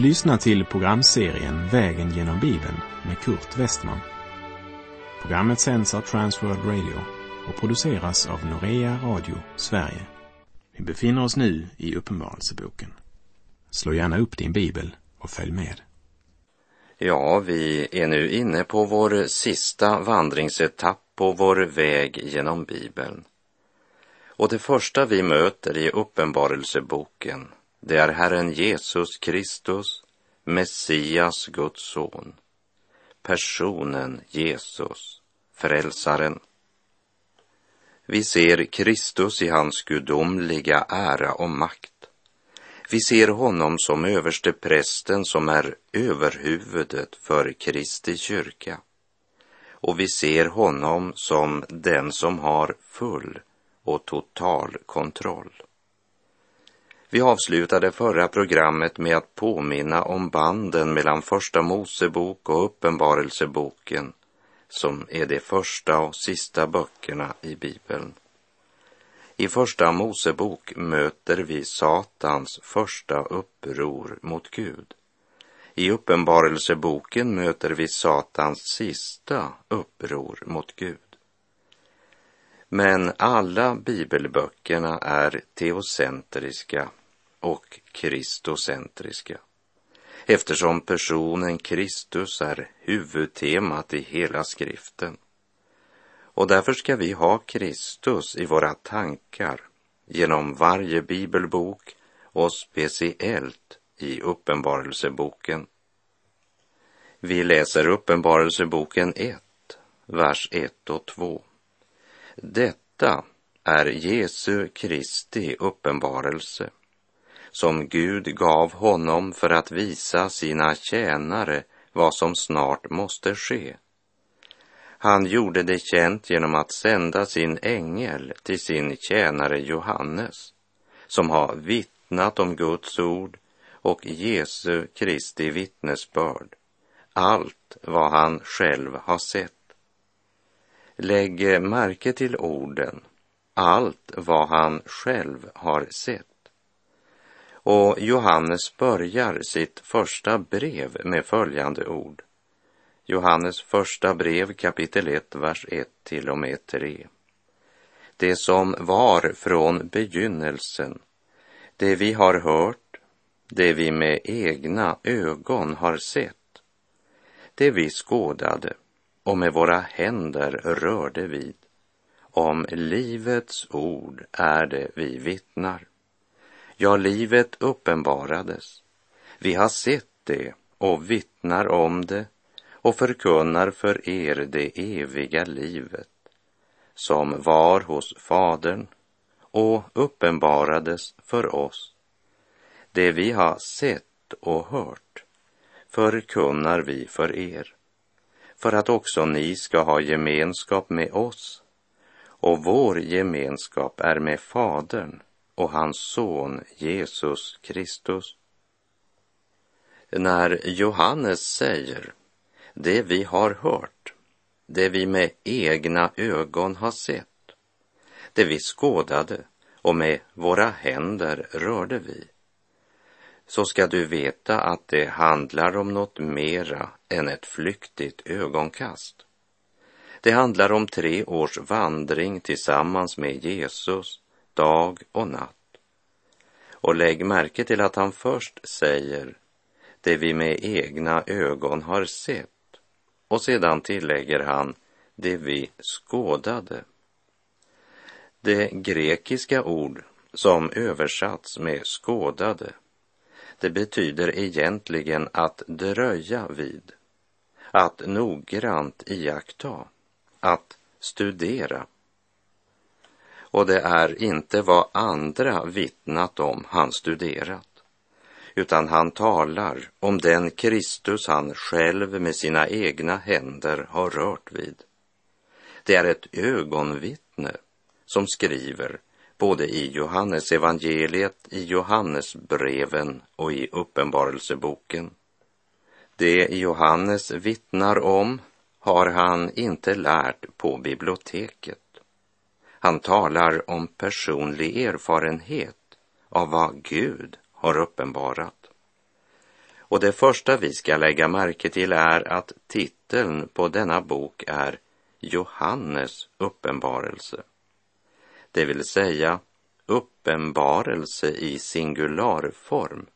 Du lyssnar till programserien Vägen genom Bibeln med Kurt Westman. Programmet sänds av Transworld Radio och produceras av Norea Radio Sverige. Vi befinner oss nu i Uppenbarelseboken. Slå gärna upp din bibel och följ med. Ja, vi är nu inne på vår sista vandringsetapp på vår väg genom Bibeln. Och det första vi möter i Uppenbarelseboken, det är Herren Jesus Kristus, Messias, Guds son. Personen Jesus, Frälsaren. Vi ser Kristus i hans gudomliga ära och makt. Vi ser honom som överste prästen som är överhuvudet för Kristi kyrka. Och vi ser honom som den som har full och total kontroll. Vi avslutade förra programmet med att påminna om banden mellan Första Mosebok och Uppenbarelseboken som är de första och sista böckerna i Bibeln. I Första Mosebok möter vi Satans första uppror mot Gud. I Uppenbarelseboken möter vi Satans sista uppror mot Gud. Men alla bibelböckerna är teocentriska och kristocentriska eftersom personen Kristus är huvudtemat i hela skriften. Och därför ska vi ha Kristus i våra tankar genom varje bibelbok och speciellt i Uppenbarelseboken. Vi läser Uppenbarelseboken 1, vers 1 och 2. Detta är Jesu Kristi uppenbarelse som Gud gav honom för att visa sina tjänare vad som snart måste ske. Han gjorde det känt genom att sända sin ängel till sin tjänare Johannes, som har vittnat om Guds ord och Jesu Kristi vittnesbörd, allt vad han själv har sett. Lägg märke till orden, allt vad han själv har sett. Och Johannes börjar sitt första brev med följande ord. Johannes första brev kapitel 1, vers 1 till och med 3. Det som var från begynnelsen, det vi har hört, det vi med egna ögon har sett, det vi skådade och med våra händer rörde vid. Om livets ord är det vi vittnar. Ja, livet uppenbarades. Vi har sett det och vittnar om det och förkunnar för er det eviga livet som var hos Fadern och uppenbarades för oss. Det vi har sett och hört förkunnar vi för er, för att också ni ska ha gemenskap med oss och vår gemenskap är med Fadern och hans son Jesus Kristus. När Johannes säger det vi har hört, det vi med egna ögon har sett, det vi skådade och med våra händer rörde vi, så ska du veta att det handlar om något mera än ett flyktigt ögonkast. Det handlar om tre års vandring tillsammans med Jesus dag och natt. Och lägg märke till att han först säger det vi med egna ögon har sett och sedan tillägger han det vi skådade. Det grekiska ord som översatts med skådade, det betyder egentligen att dröja vid, att noggrant iaktta, att studera och det är inte vad andra vittnat om han studerat, utan han talar om den Kristus han själv med sina egna händer har rört vid. Det är ett ögonvittne som skriver både i Johannes evangeliet, i Johannesbreven och i Uppenbarelseboken. Det Johannes vittnar om har han inte lärt på biblioteket. Han talar om personlig erfarenhet av vad Gud har uppenbarat. Och det första vi ska lägga märke till är att titeln på denna bok är Johannes uppenbarelse. Det vill säga uppenbarelse i singularform.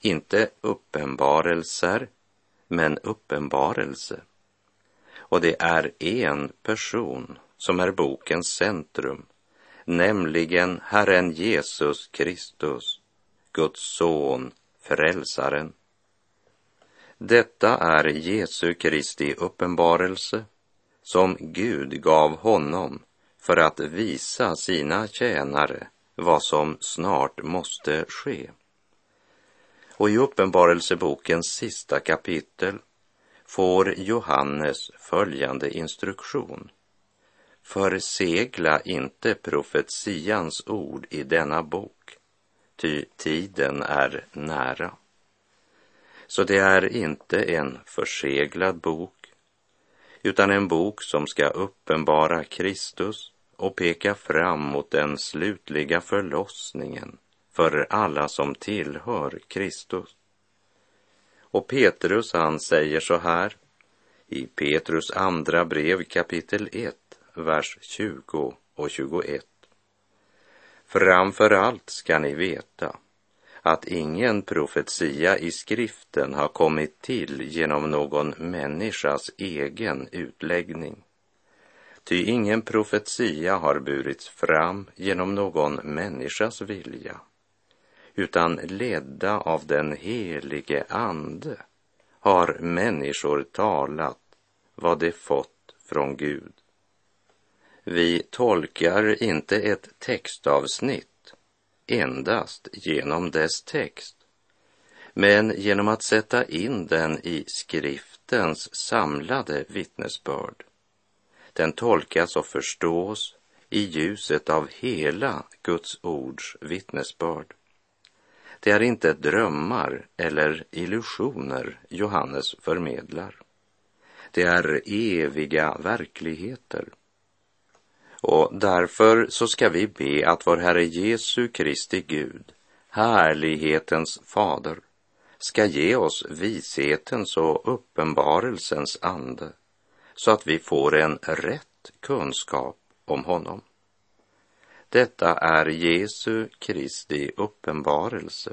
Inte uppenbarelser, men uppenbarelse. Och det är en person som är bokens centrum, nämligen Herren Jesus Kristus, Guds son, Frälsaren. Detta är Jesu Kristi uppenbarelse som Gud gav honom för att visa sina tjänare vad som snart måste ske. Och i Uppenbarelsebokens sista kapitel får Johannes följande instruktion. Försegla inte profetians ord i denna bok, ty tiden är nära. Så det är inte en förseglad bok, utan en bok som ska uppenbara Kristus och peka fram mot den slutliga förlossningen för alla som tillhör Kristus. Och Petrus han säger så här i Petrus andra brev kapitel 1, vers 20 och 21. Framför allt ska ni veta att ingen profetia i skriften har kommit till genom någon människas egen utläggning. Ty ingen profetia har burits fram genom någon människas vilja, utan ledda av den helige Ande har människor talat vad de fått från Gud. Vi tolkar inte ett textavsnitt endast genom dess text, men genom att sätta in den i skriftens samlade vittnesbörd. Den tolkas och förstås i ljuset av hela Guds ords vittnesbörd. Det är inte drömmar eller illusioner Johannes förmedlar. Det är eviga verkligheter. Och därför så ska vi be att vår Herre Jesu Kristi Gud, härlighetens fader, ska ge oss vishetens och uppenbarelsens ande så att vi får en rätt kunskap om honom. Detta är Jesu Kristi uppenbarelse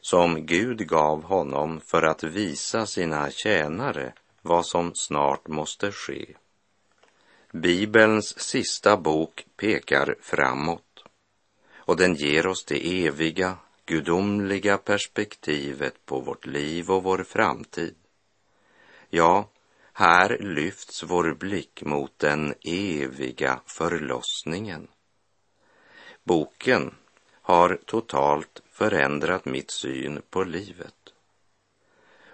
som Gud gav honom för att visa sina tjänare vad som snart måste ske. Bibelns sista bok pekar framåt och den ger oss det eviga, gudomliga perspektivet på vårt liv och vår framtid. Ja, här lyfts vår blick mot den eviga förlossningen. Boken har totalt förändrat mitt syn på livet.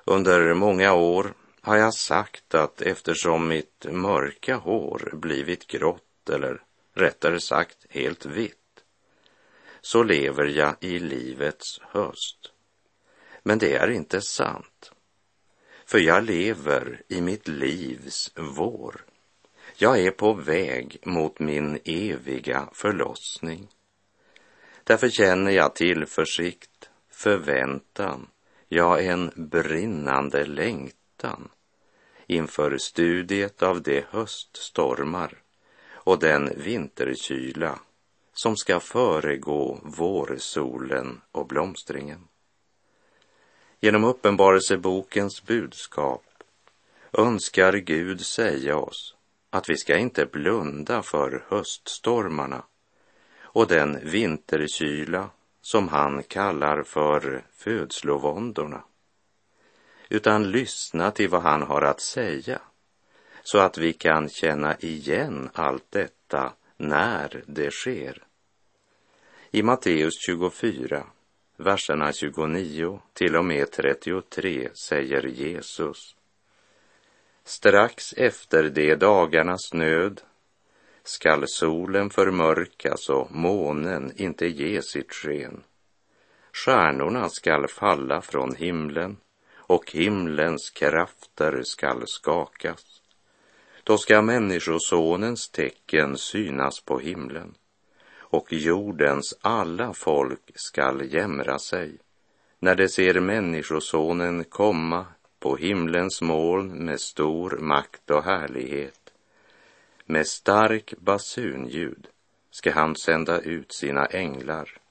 Under många år har jag sagt att eftersom mitt mörka hår blivit grått eller rättare sagt helt vitt så lever jag i livets höst. Men det är inte sant. För jag lever i mitt livs vår. Jag är på väg mot min eviga förlossning. Därför känner jag tillförsikt, förväntan, ja, en brinnande längtan inför studiet av de höststormar och den vinterkyla som ska föregå vårsolen och blomstringen. Genom Uppenbarelsebokens budskap önskar Gud säga oss att vi ska inte blunda för höststormarna och den vinterkyla som han kallar för födslovåndorna, utan lyssna till vad han har att säga så att vi kan känna igen allt detta när det sker. I Matteus 24 verserna 29 till och med 33 säger Jesus. Strax efter de dagarnas nöd skall solen förmörkas och månen inte ge sitt sken. Stjärnorna skall falla från himlen och himlens krafter skall skakas. Då ska Människosonens tecken synas på himlen och jordens alla folk skall jämra sig. när de ser Människosonen komma på himlens moln med stor makt och härlighet. Med stark basunljud ska han sända ut sina änglar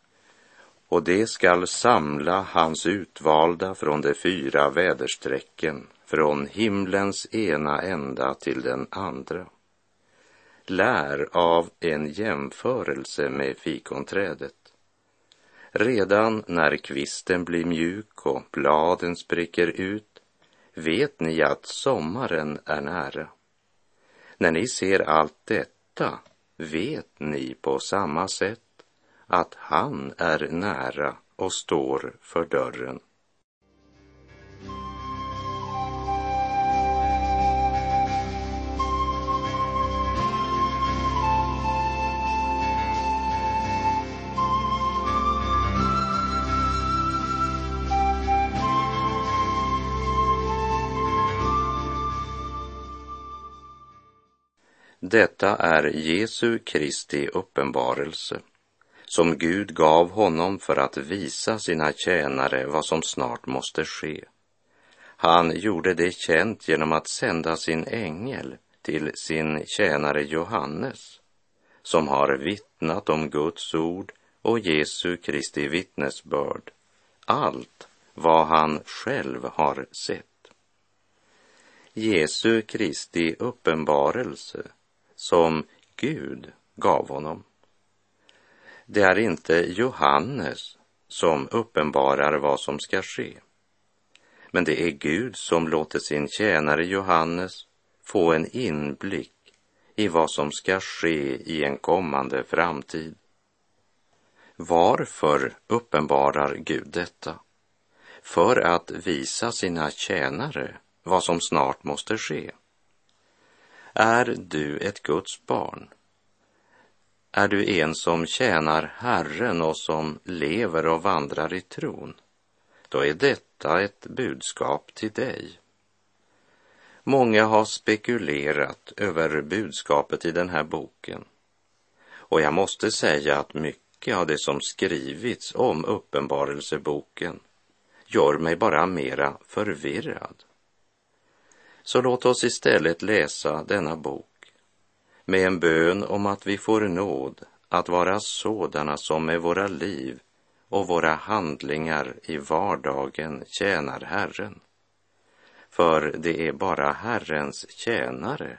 och de skall samla hans utvalda från de fyra väderstrecken, från himlens ena ända till den andra. Lär av en jämförelse med fikonträdet. Redan när kvisten blir mjuk och bladen spricker ut vet ni att sommaren är nära. När ni ser allt detta vet ni på samma sätt att han är nära och står för dörren. Detta är Jesu Kristi uppenbarelse som Gud gav honom för att visa sina tjänare vad som snart måste ske. Han gjorde det känt genom att sända sin ängel till sin tjänare Johannes, som har vittnat om Guds ord och Jesu Kristi vittnesbörd, allt vad han själv har sett. Jesu Kristi uppenbarelse som Gud gav honom. Det är inte Johannes som uppenbarar vad som ska ske. Men det är Gud som låter sin tjänare Johannes få en inblick i vad som ska ske i en kommande framtid. Varför uppenbarar Gud detta? För att visa sina tjänare vad som snart måste ske. Är du ett Guds barn? Är du en som tjänar Herren och som lever och vandrar i tron? Då är detta ett budskap till dig. Många har spekulerat över budskapet i den här boken. Och jag måste säga att mycket av det som skrivits om uppenbarelseboken gör mig bara mera förvirrad. Så låt oss istället läsa denna bok med en bön om att vi får nåd att vara sådana som med våra liv och våra handlingar i vardagen tjänar Herren. För det är bara Herrens tjänare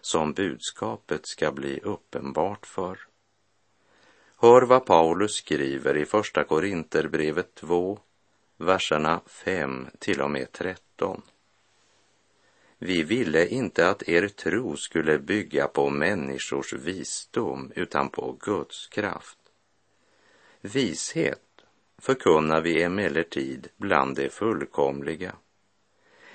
som budskapet ska bli uppenbart för. Hör vad Paulus skriver i Första Korinterbrevet 2, verserna 5 till och med 13. Vi ville inte att er tro skulle bygga på människors visdom utan på Guds kraft. Vishet förkunnar vi emellertid bland det fullkomliga.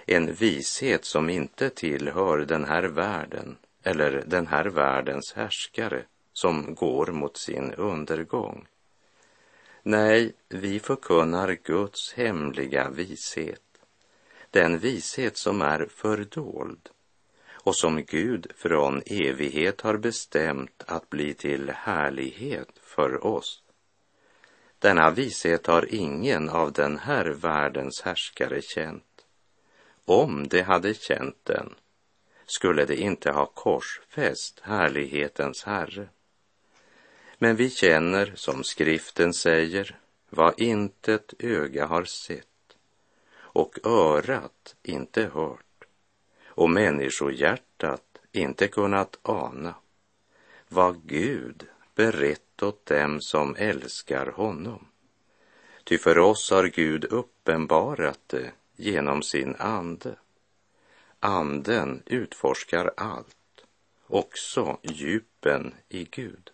En vishet som inte tillhör den här världen eller den här världens härskare som går mot sin undergång. Nej, vi förkunnar Guds hemliga vishet den vishet som är fördold och som Gud från evighet har bestämt att bli till härlighet för oss. Denna vishet har ingen av den här världens härskare känt. Om de hade känt den skulle de inte ha korsfäst härlighetens Herre. Men vi känner, som skriften säger, vad intet öga har sett och örat inte hört och människohjärtat inte kunnat ana vad Gud berett åt dem som älskar honom. Ty för oss har Gud uppenbarat det genom sin ande. Anden utforskar allt, också djupen i Gud.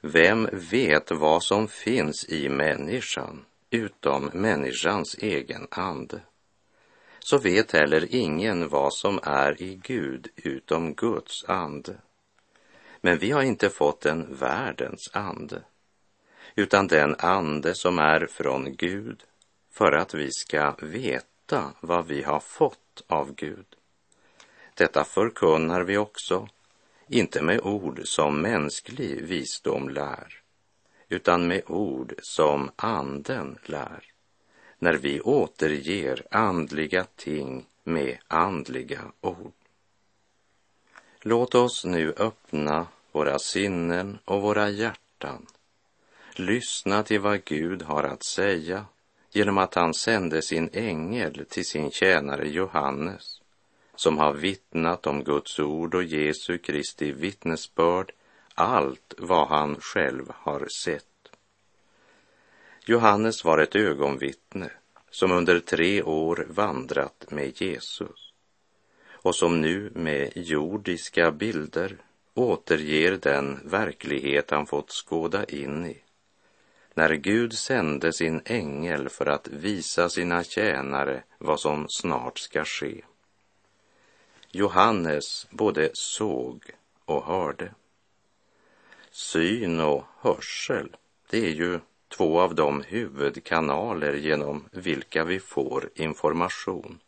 Vem vet vad som finns i människan utom människans egen ande, så vet heller ingen vad som är i Gud utom Guds ande. Men vi har inte fått en världens ande, utan den ande som är från Gud, för att vi ska veta vad vi har fått av Gud. Detta förkunnar vi också, inte med ord som mänsklig visdom lär, utan med ord som anden lär, när vi återger andliga ting med andliga ord. Låt oss nu öppna våra sinnen och våra hjärtan. Lyssna till vad Gud har att säga genom att han sände sin ängel till sin tjänare Johannes som har vittnat om Guds ord och Jesu Kristi vittnesbörd, allt vad han själv har sett. Johannes var ett ögonvittne som under tre år vandrat med Jesus och som nu med jordiska bilder återger den verklighet han fått skåda in i när Gud sände sin ängel för att visa sina tjänare vad som snart ska ske. Johannes både såg och hörde. Syn och hörsel, det är ju två av de huvudkanaler genom vilka vi får information.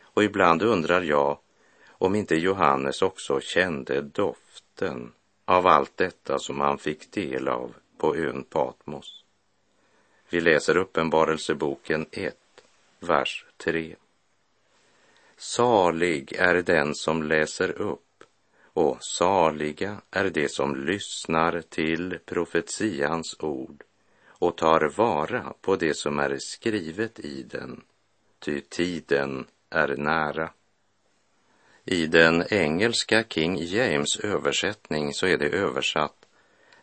Och ibland undrar jag om inte Johannes också kände doften av allt detta som han fick del av på ön Patmos. Vi läser Uppenbarelseboken 1, vers 3. Salig är den som läser upp och saliga är de som lyssnar till profetians ord och tar vara på det som är skrivet i den, ty tiden är nära. I den engelska King James översättning så är det översatt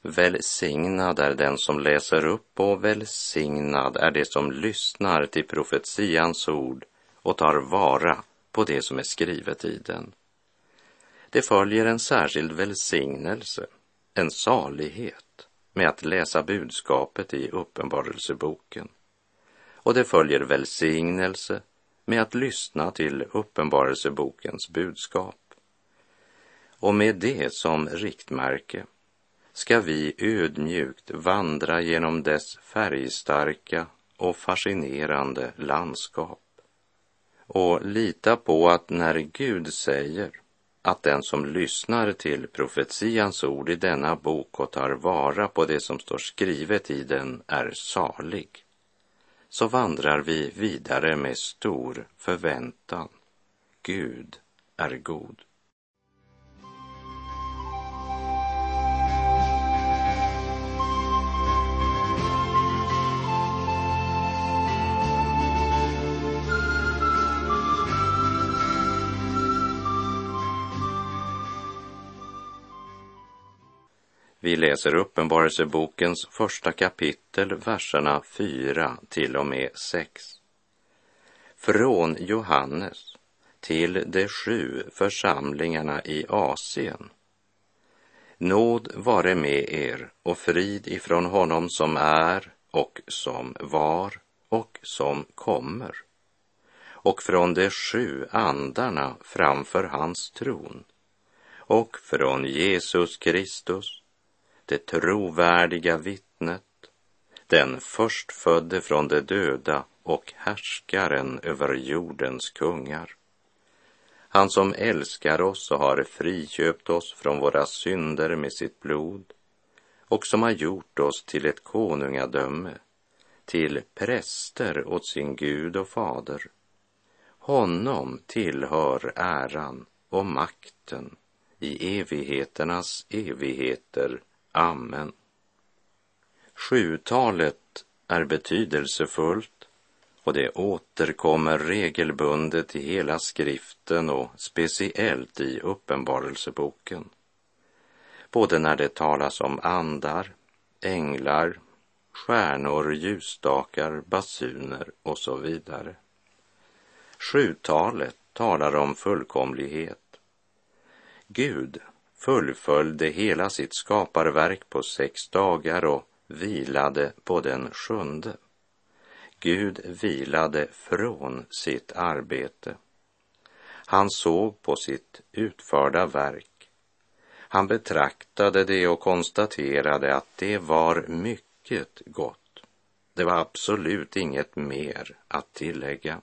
Välsignad är den som läser upp och välsignad är det som lyssnar till profetians ord och tar vara på det som är skrivet i den. Det följer en särskild välsignelse, en salighet med att läsa budskapet i Uppenbarelseboken. Och det följer välsignelse med att lyssna till Uppenbarelsebokens budskap. Och med det som riktmärke ska vi ödmjukt vandra genom dess färgstarka och fascinerande landskap och lita på att när Gud säger att den som lyssnar till profetians ord i denna bok och tar vara på det som står skrivet i den är salig, så vandrar vi vidare med stor förväntan. Gud är god. Vi läser Uppenbarelsebokens första kapitel, verserna 4 till och med 6. Från Johannes till de sju församlingarna i Asien. Nåd vare med er och frid ifrån honom som är och som var och som kommer och från de sju andarna framför hans tron och från Jesus Kristus det trovärdiga vittnet, den förstfödde från de döda och härskaren över jordens kungar. Han som älskar oss och har friköpt oss från våra synder med sitt blod och som har gjort oss till ett konungadöme, till präster åt sin Gud och fader. Honom tillhör äran och makten i evigheternas evigheter. Amen. Sjutalet är betydelsefullt och det återkommer regelbundet i hela skriften och speciellt i Uppenbarelseboken. Både när det talas om andar, änglar, stjärnor, ljusstakar, basuner och så vidare. Sjutalet talar om fullkomlighet. Gud fullföljde hela sitt skaparverk på sex dagar och vilade på den sjunde. Gud vilade från sitt arbete. Han såg på sitt utförda verk. Han betraktade det och konstaterade att det var mycket gott. Det var absolut inget mer att tillägga.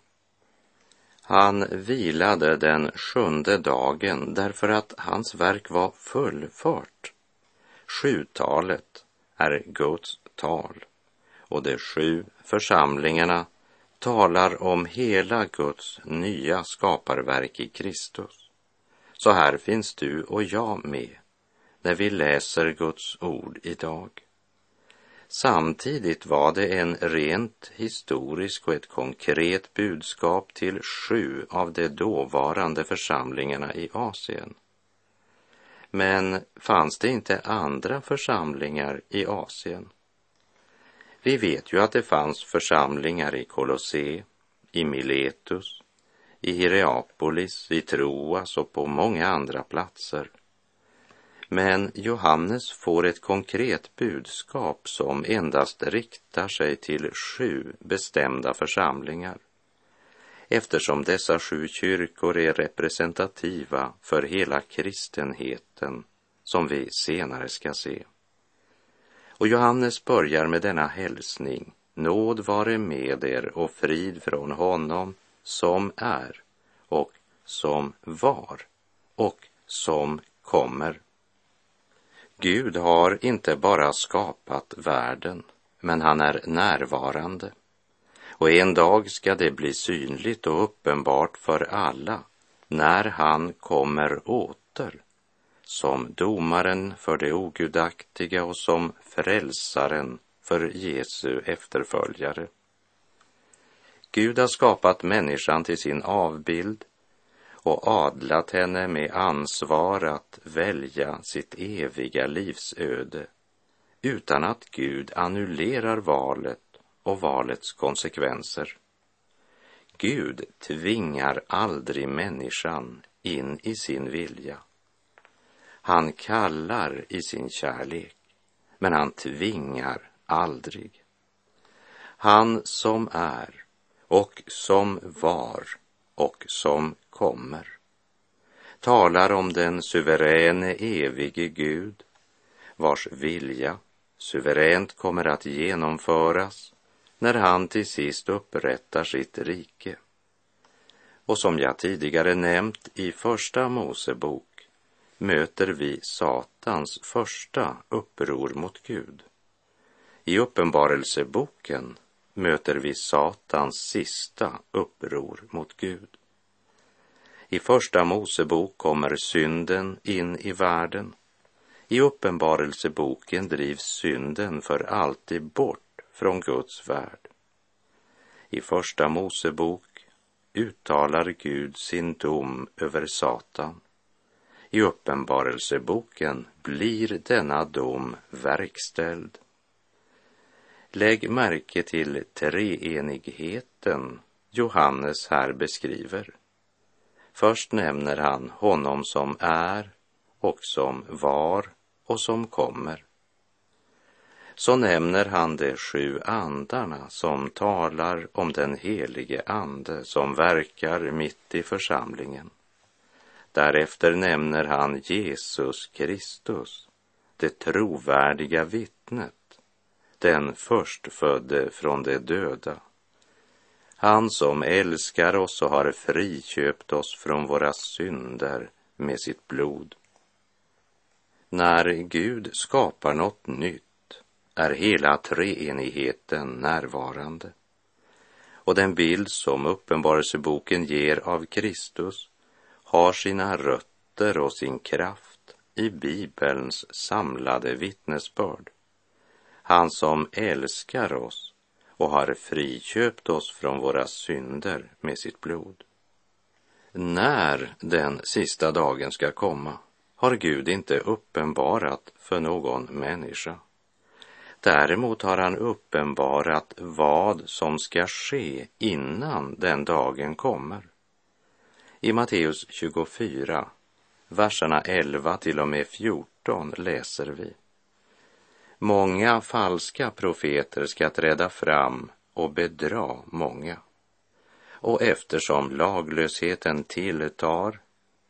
Han vilade den sjunde dagen därför att hans verk var fullfört. Sjutalet är Guds tal och de sju församlingarna talar om hela Guds nya skaparverk i Kristus. Så här finns du och jag med när vi läser Guds ord idag. Samtidigt var det en rent historisk och ett konkret budskap till sju av de dåvarande församlingarna i Asien. Men fanns det inte andra församlingar i Asien? Vi vet ju att det fanns församlingar i Kolosse, i Miletus, i Hierapolis, i Troas och på många andra platser. Men Johannes får ett konkret budskap som endast riktar sig till sju bestämda församlingar eftersom dessa sju kyrkor är representativa för hela kristenheten som vi senare ska se. Och Johannes börjar med denna hälsning. Nåd vare med er och frid från honom som är och som var och som kommer. Gud har inte bara skapat världen, men han är närvarande. Och en dag ska det bli synligt och uppenbart för alla när han kommer åter som domaren för det ogudaktiga och som frälsaren för Jesu efterföljare. Gud har skapat människan till sin avbild och adlat henne med ansvar att välja sitt eviga livsöde utan att Gud annullerar valet och valets konsekvenser. Gud tvingar aldrig människan in i sin vilja. Han kallar i sin kärlek, men han tvingar aldrig. Han som är och som var och som kommer talar om den suveräne evige Gud vars vilja suveränt kommer att genomföras när han till sist upprättar sitt rike. Och som jag tidigare nämnt i Första Mosebok möter vi Satans första uppror mot Gud. I Uppenbarelseboken möter vi Satans sista uppror mot Gud. I Första Mosebok kommer synden in i världen. I Uppenbarelseboken drivs synden för alltid bort från Guds värld. I Första Mosebok uttalar Gud sin dom över Satan. I Uppenbarelseboken blir denna dom verkställd. Lägg märke till treenigheten Johannes här beskriver. Först nämner han honom som är och som var och som kommer. Så nämner han de sju andarna som talar om den helige ande som verkar mitt i församlingen. Därefter nämner han Jesus Kristus, det trovärdiga vittnet, den förstfödde från de döda han som älskar oss och har friköpt oss från våra synder med sitt blod. När Gud skapar något nytt är hela treenigheten närvarande. Och den bild som Uppenbarelseboken ger av Kristus har sina rötter och sin kraft i Bibelns samlade vittnesbörd. Han som älskar oss och har friköpt oss från våra synder med sitt blod. När den sista dagen ska komma har Gud inte uppenbarat för någon människa. Däremot har han uppenbarat vad som ska ske innan den dagen kommer. I Matteus 24, verserna 11 till och med 14 läser vi. Många falska profeter ska träda fram och bedra många. Och eftersom laglösheten tilltar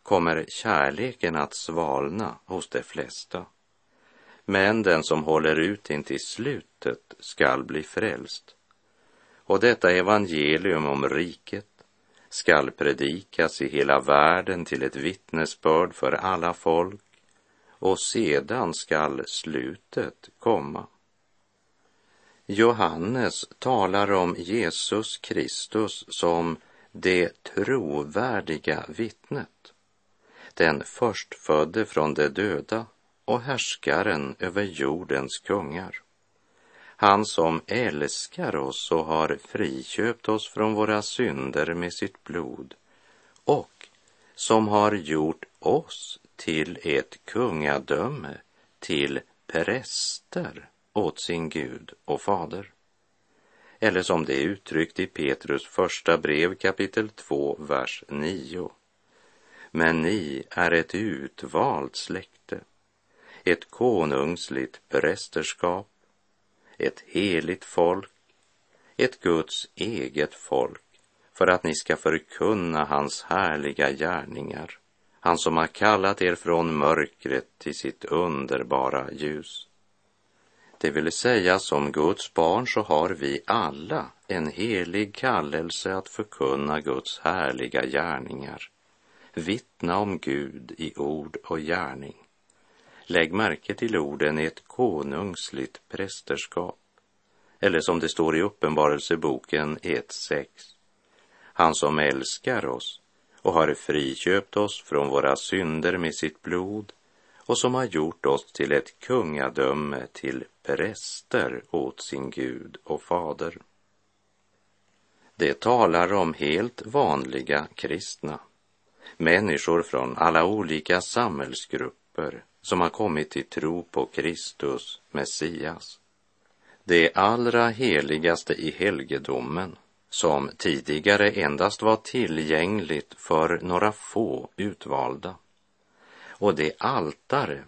kommer kärleken att svalna hos de flesta. Men den som håller ut intill slutet skall bli frälst. Och detta evangelium om riket skall predikas i hela världen till ett vittnesbörd för alla folk och sedan skall slutet komma. Johannes talar om Jesus Kristus som det trovärdiga vittnet, den förstfödde från de döda och härskaren över jordens kungar. Han som älskar oss och har friköpt oss från våra synder med sitt blod och som har gjort oss till ett kungadöme, till präster åt sin Gud och fader. Eller som det är uttryckt i Petrus första brev kapitel 2, vers 9. Men ni är ett utvalt släkte, ett konungsligt prästerskap, ett heligt folk, ett Guds eget folk, för att ni ska förkunna hans härliga gärningar, han som har kallat er från mörkret till sitt underbara ljus. Det vill säga, som Guds barn så har vi alla en helig kallelse att förkunna Guds härliga gärningar, vittna om Gud i ord och gärning. Lägg märke till orden i ett konungsligt prästerskap, eller som det står i Uppenbarelseboken 1.6. Han som älskar oss och har friköpt oss från våra synder med sitt blod och som har gjort oss till ett kungadöme, till präster åt sin Gud och fader. Det talar om helt vanliga kristna, människor från alla olika samhällsgrupper som har kommit till tro på Kristus, Messias. Det allra heligaste i helgedomen, som tidigare endast var tillgängligt för några få utvalda. Och det altare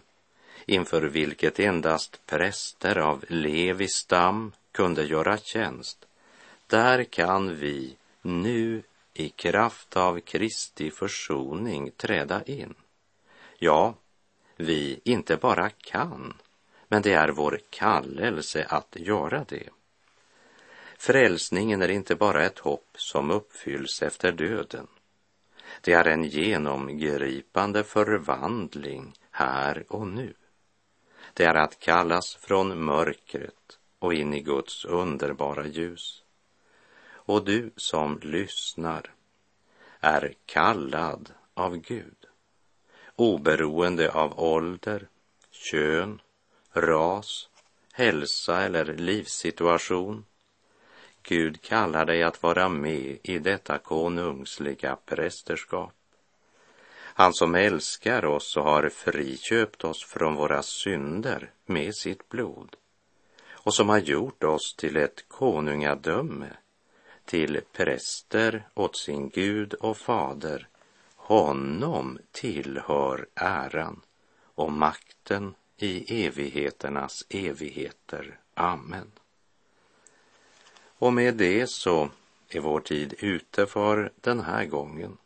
inför vilket endast präster av Levi stam kunde göra tjänst, där kan vi nu i kraft av Kristi försoning träda in. Ja, vi inte bara kan, men det är vår kallelse att göra det. Frälsningen är inte bara ett hopp som uppfylls efter döden. Det är en genomgripande förvandling här och nu det är att kallas från mörkret och in i Guds underbara ljus. Och du som lyssnar är kallad av Gud, oberoende av ålder, kön, ras, hälsa eller livssituation. Gud kallar dig att vara med i detta konungsliga prästerskap. Han som älskar oss och har friköpt oss från våra synder med sitt blod och som har gjort oss till ett konungadöme, till präster åt sin Gud och fader. Honom tillhör äran och makten i evigheternas evigheter. Amen. Och med det så är vår tid ute för den här gången.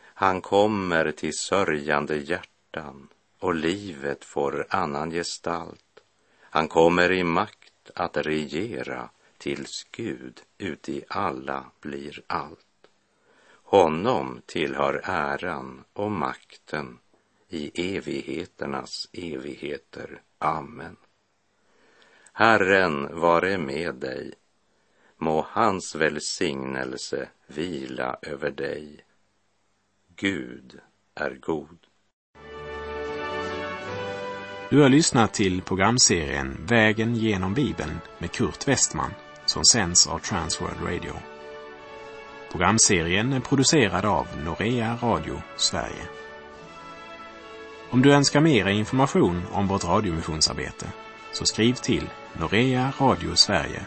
Han kommer till sörjande hjärtan och livet får annan gestalt. Han kommer i makt att regera tills Gud uti alla blir allt. Honom tillhör äran och makten i evigheternas evigheter. Amen. Herren vare med dig. Må hans välsignelse vila över dig Gud är god. Du har lyssnat till programserien Vägen genom Bibeln med Kurt Westman som sänds av Transworld Radio. Programserien är producerad av Norea Radio Sverige. Om du önskar mer information om vårt radiomissionsarbete så skriv till Norea Radio Sverige,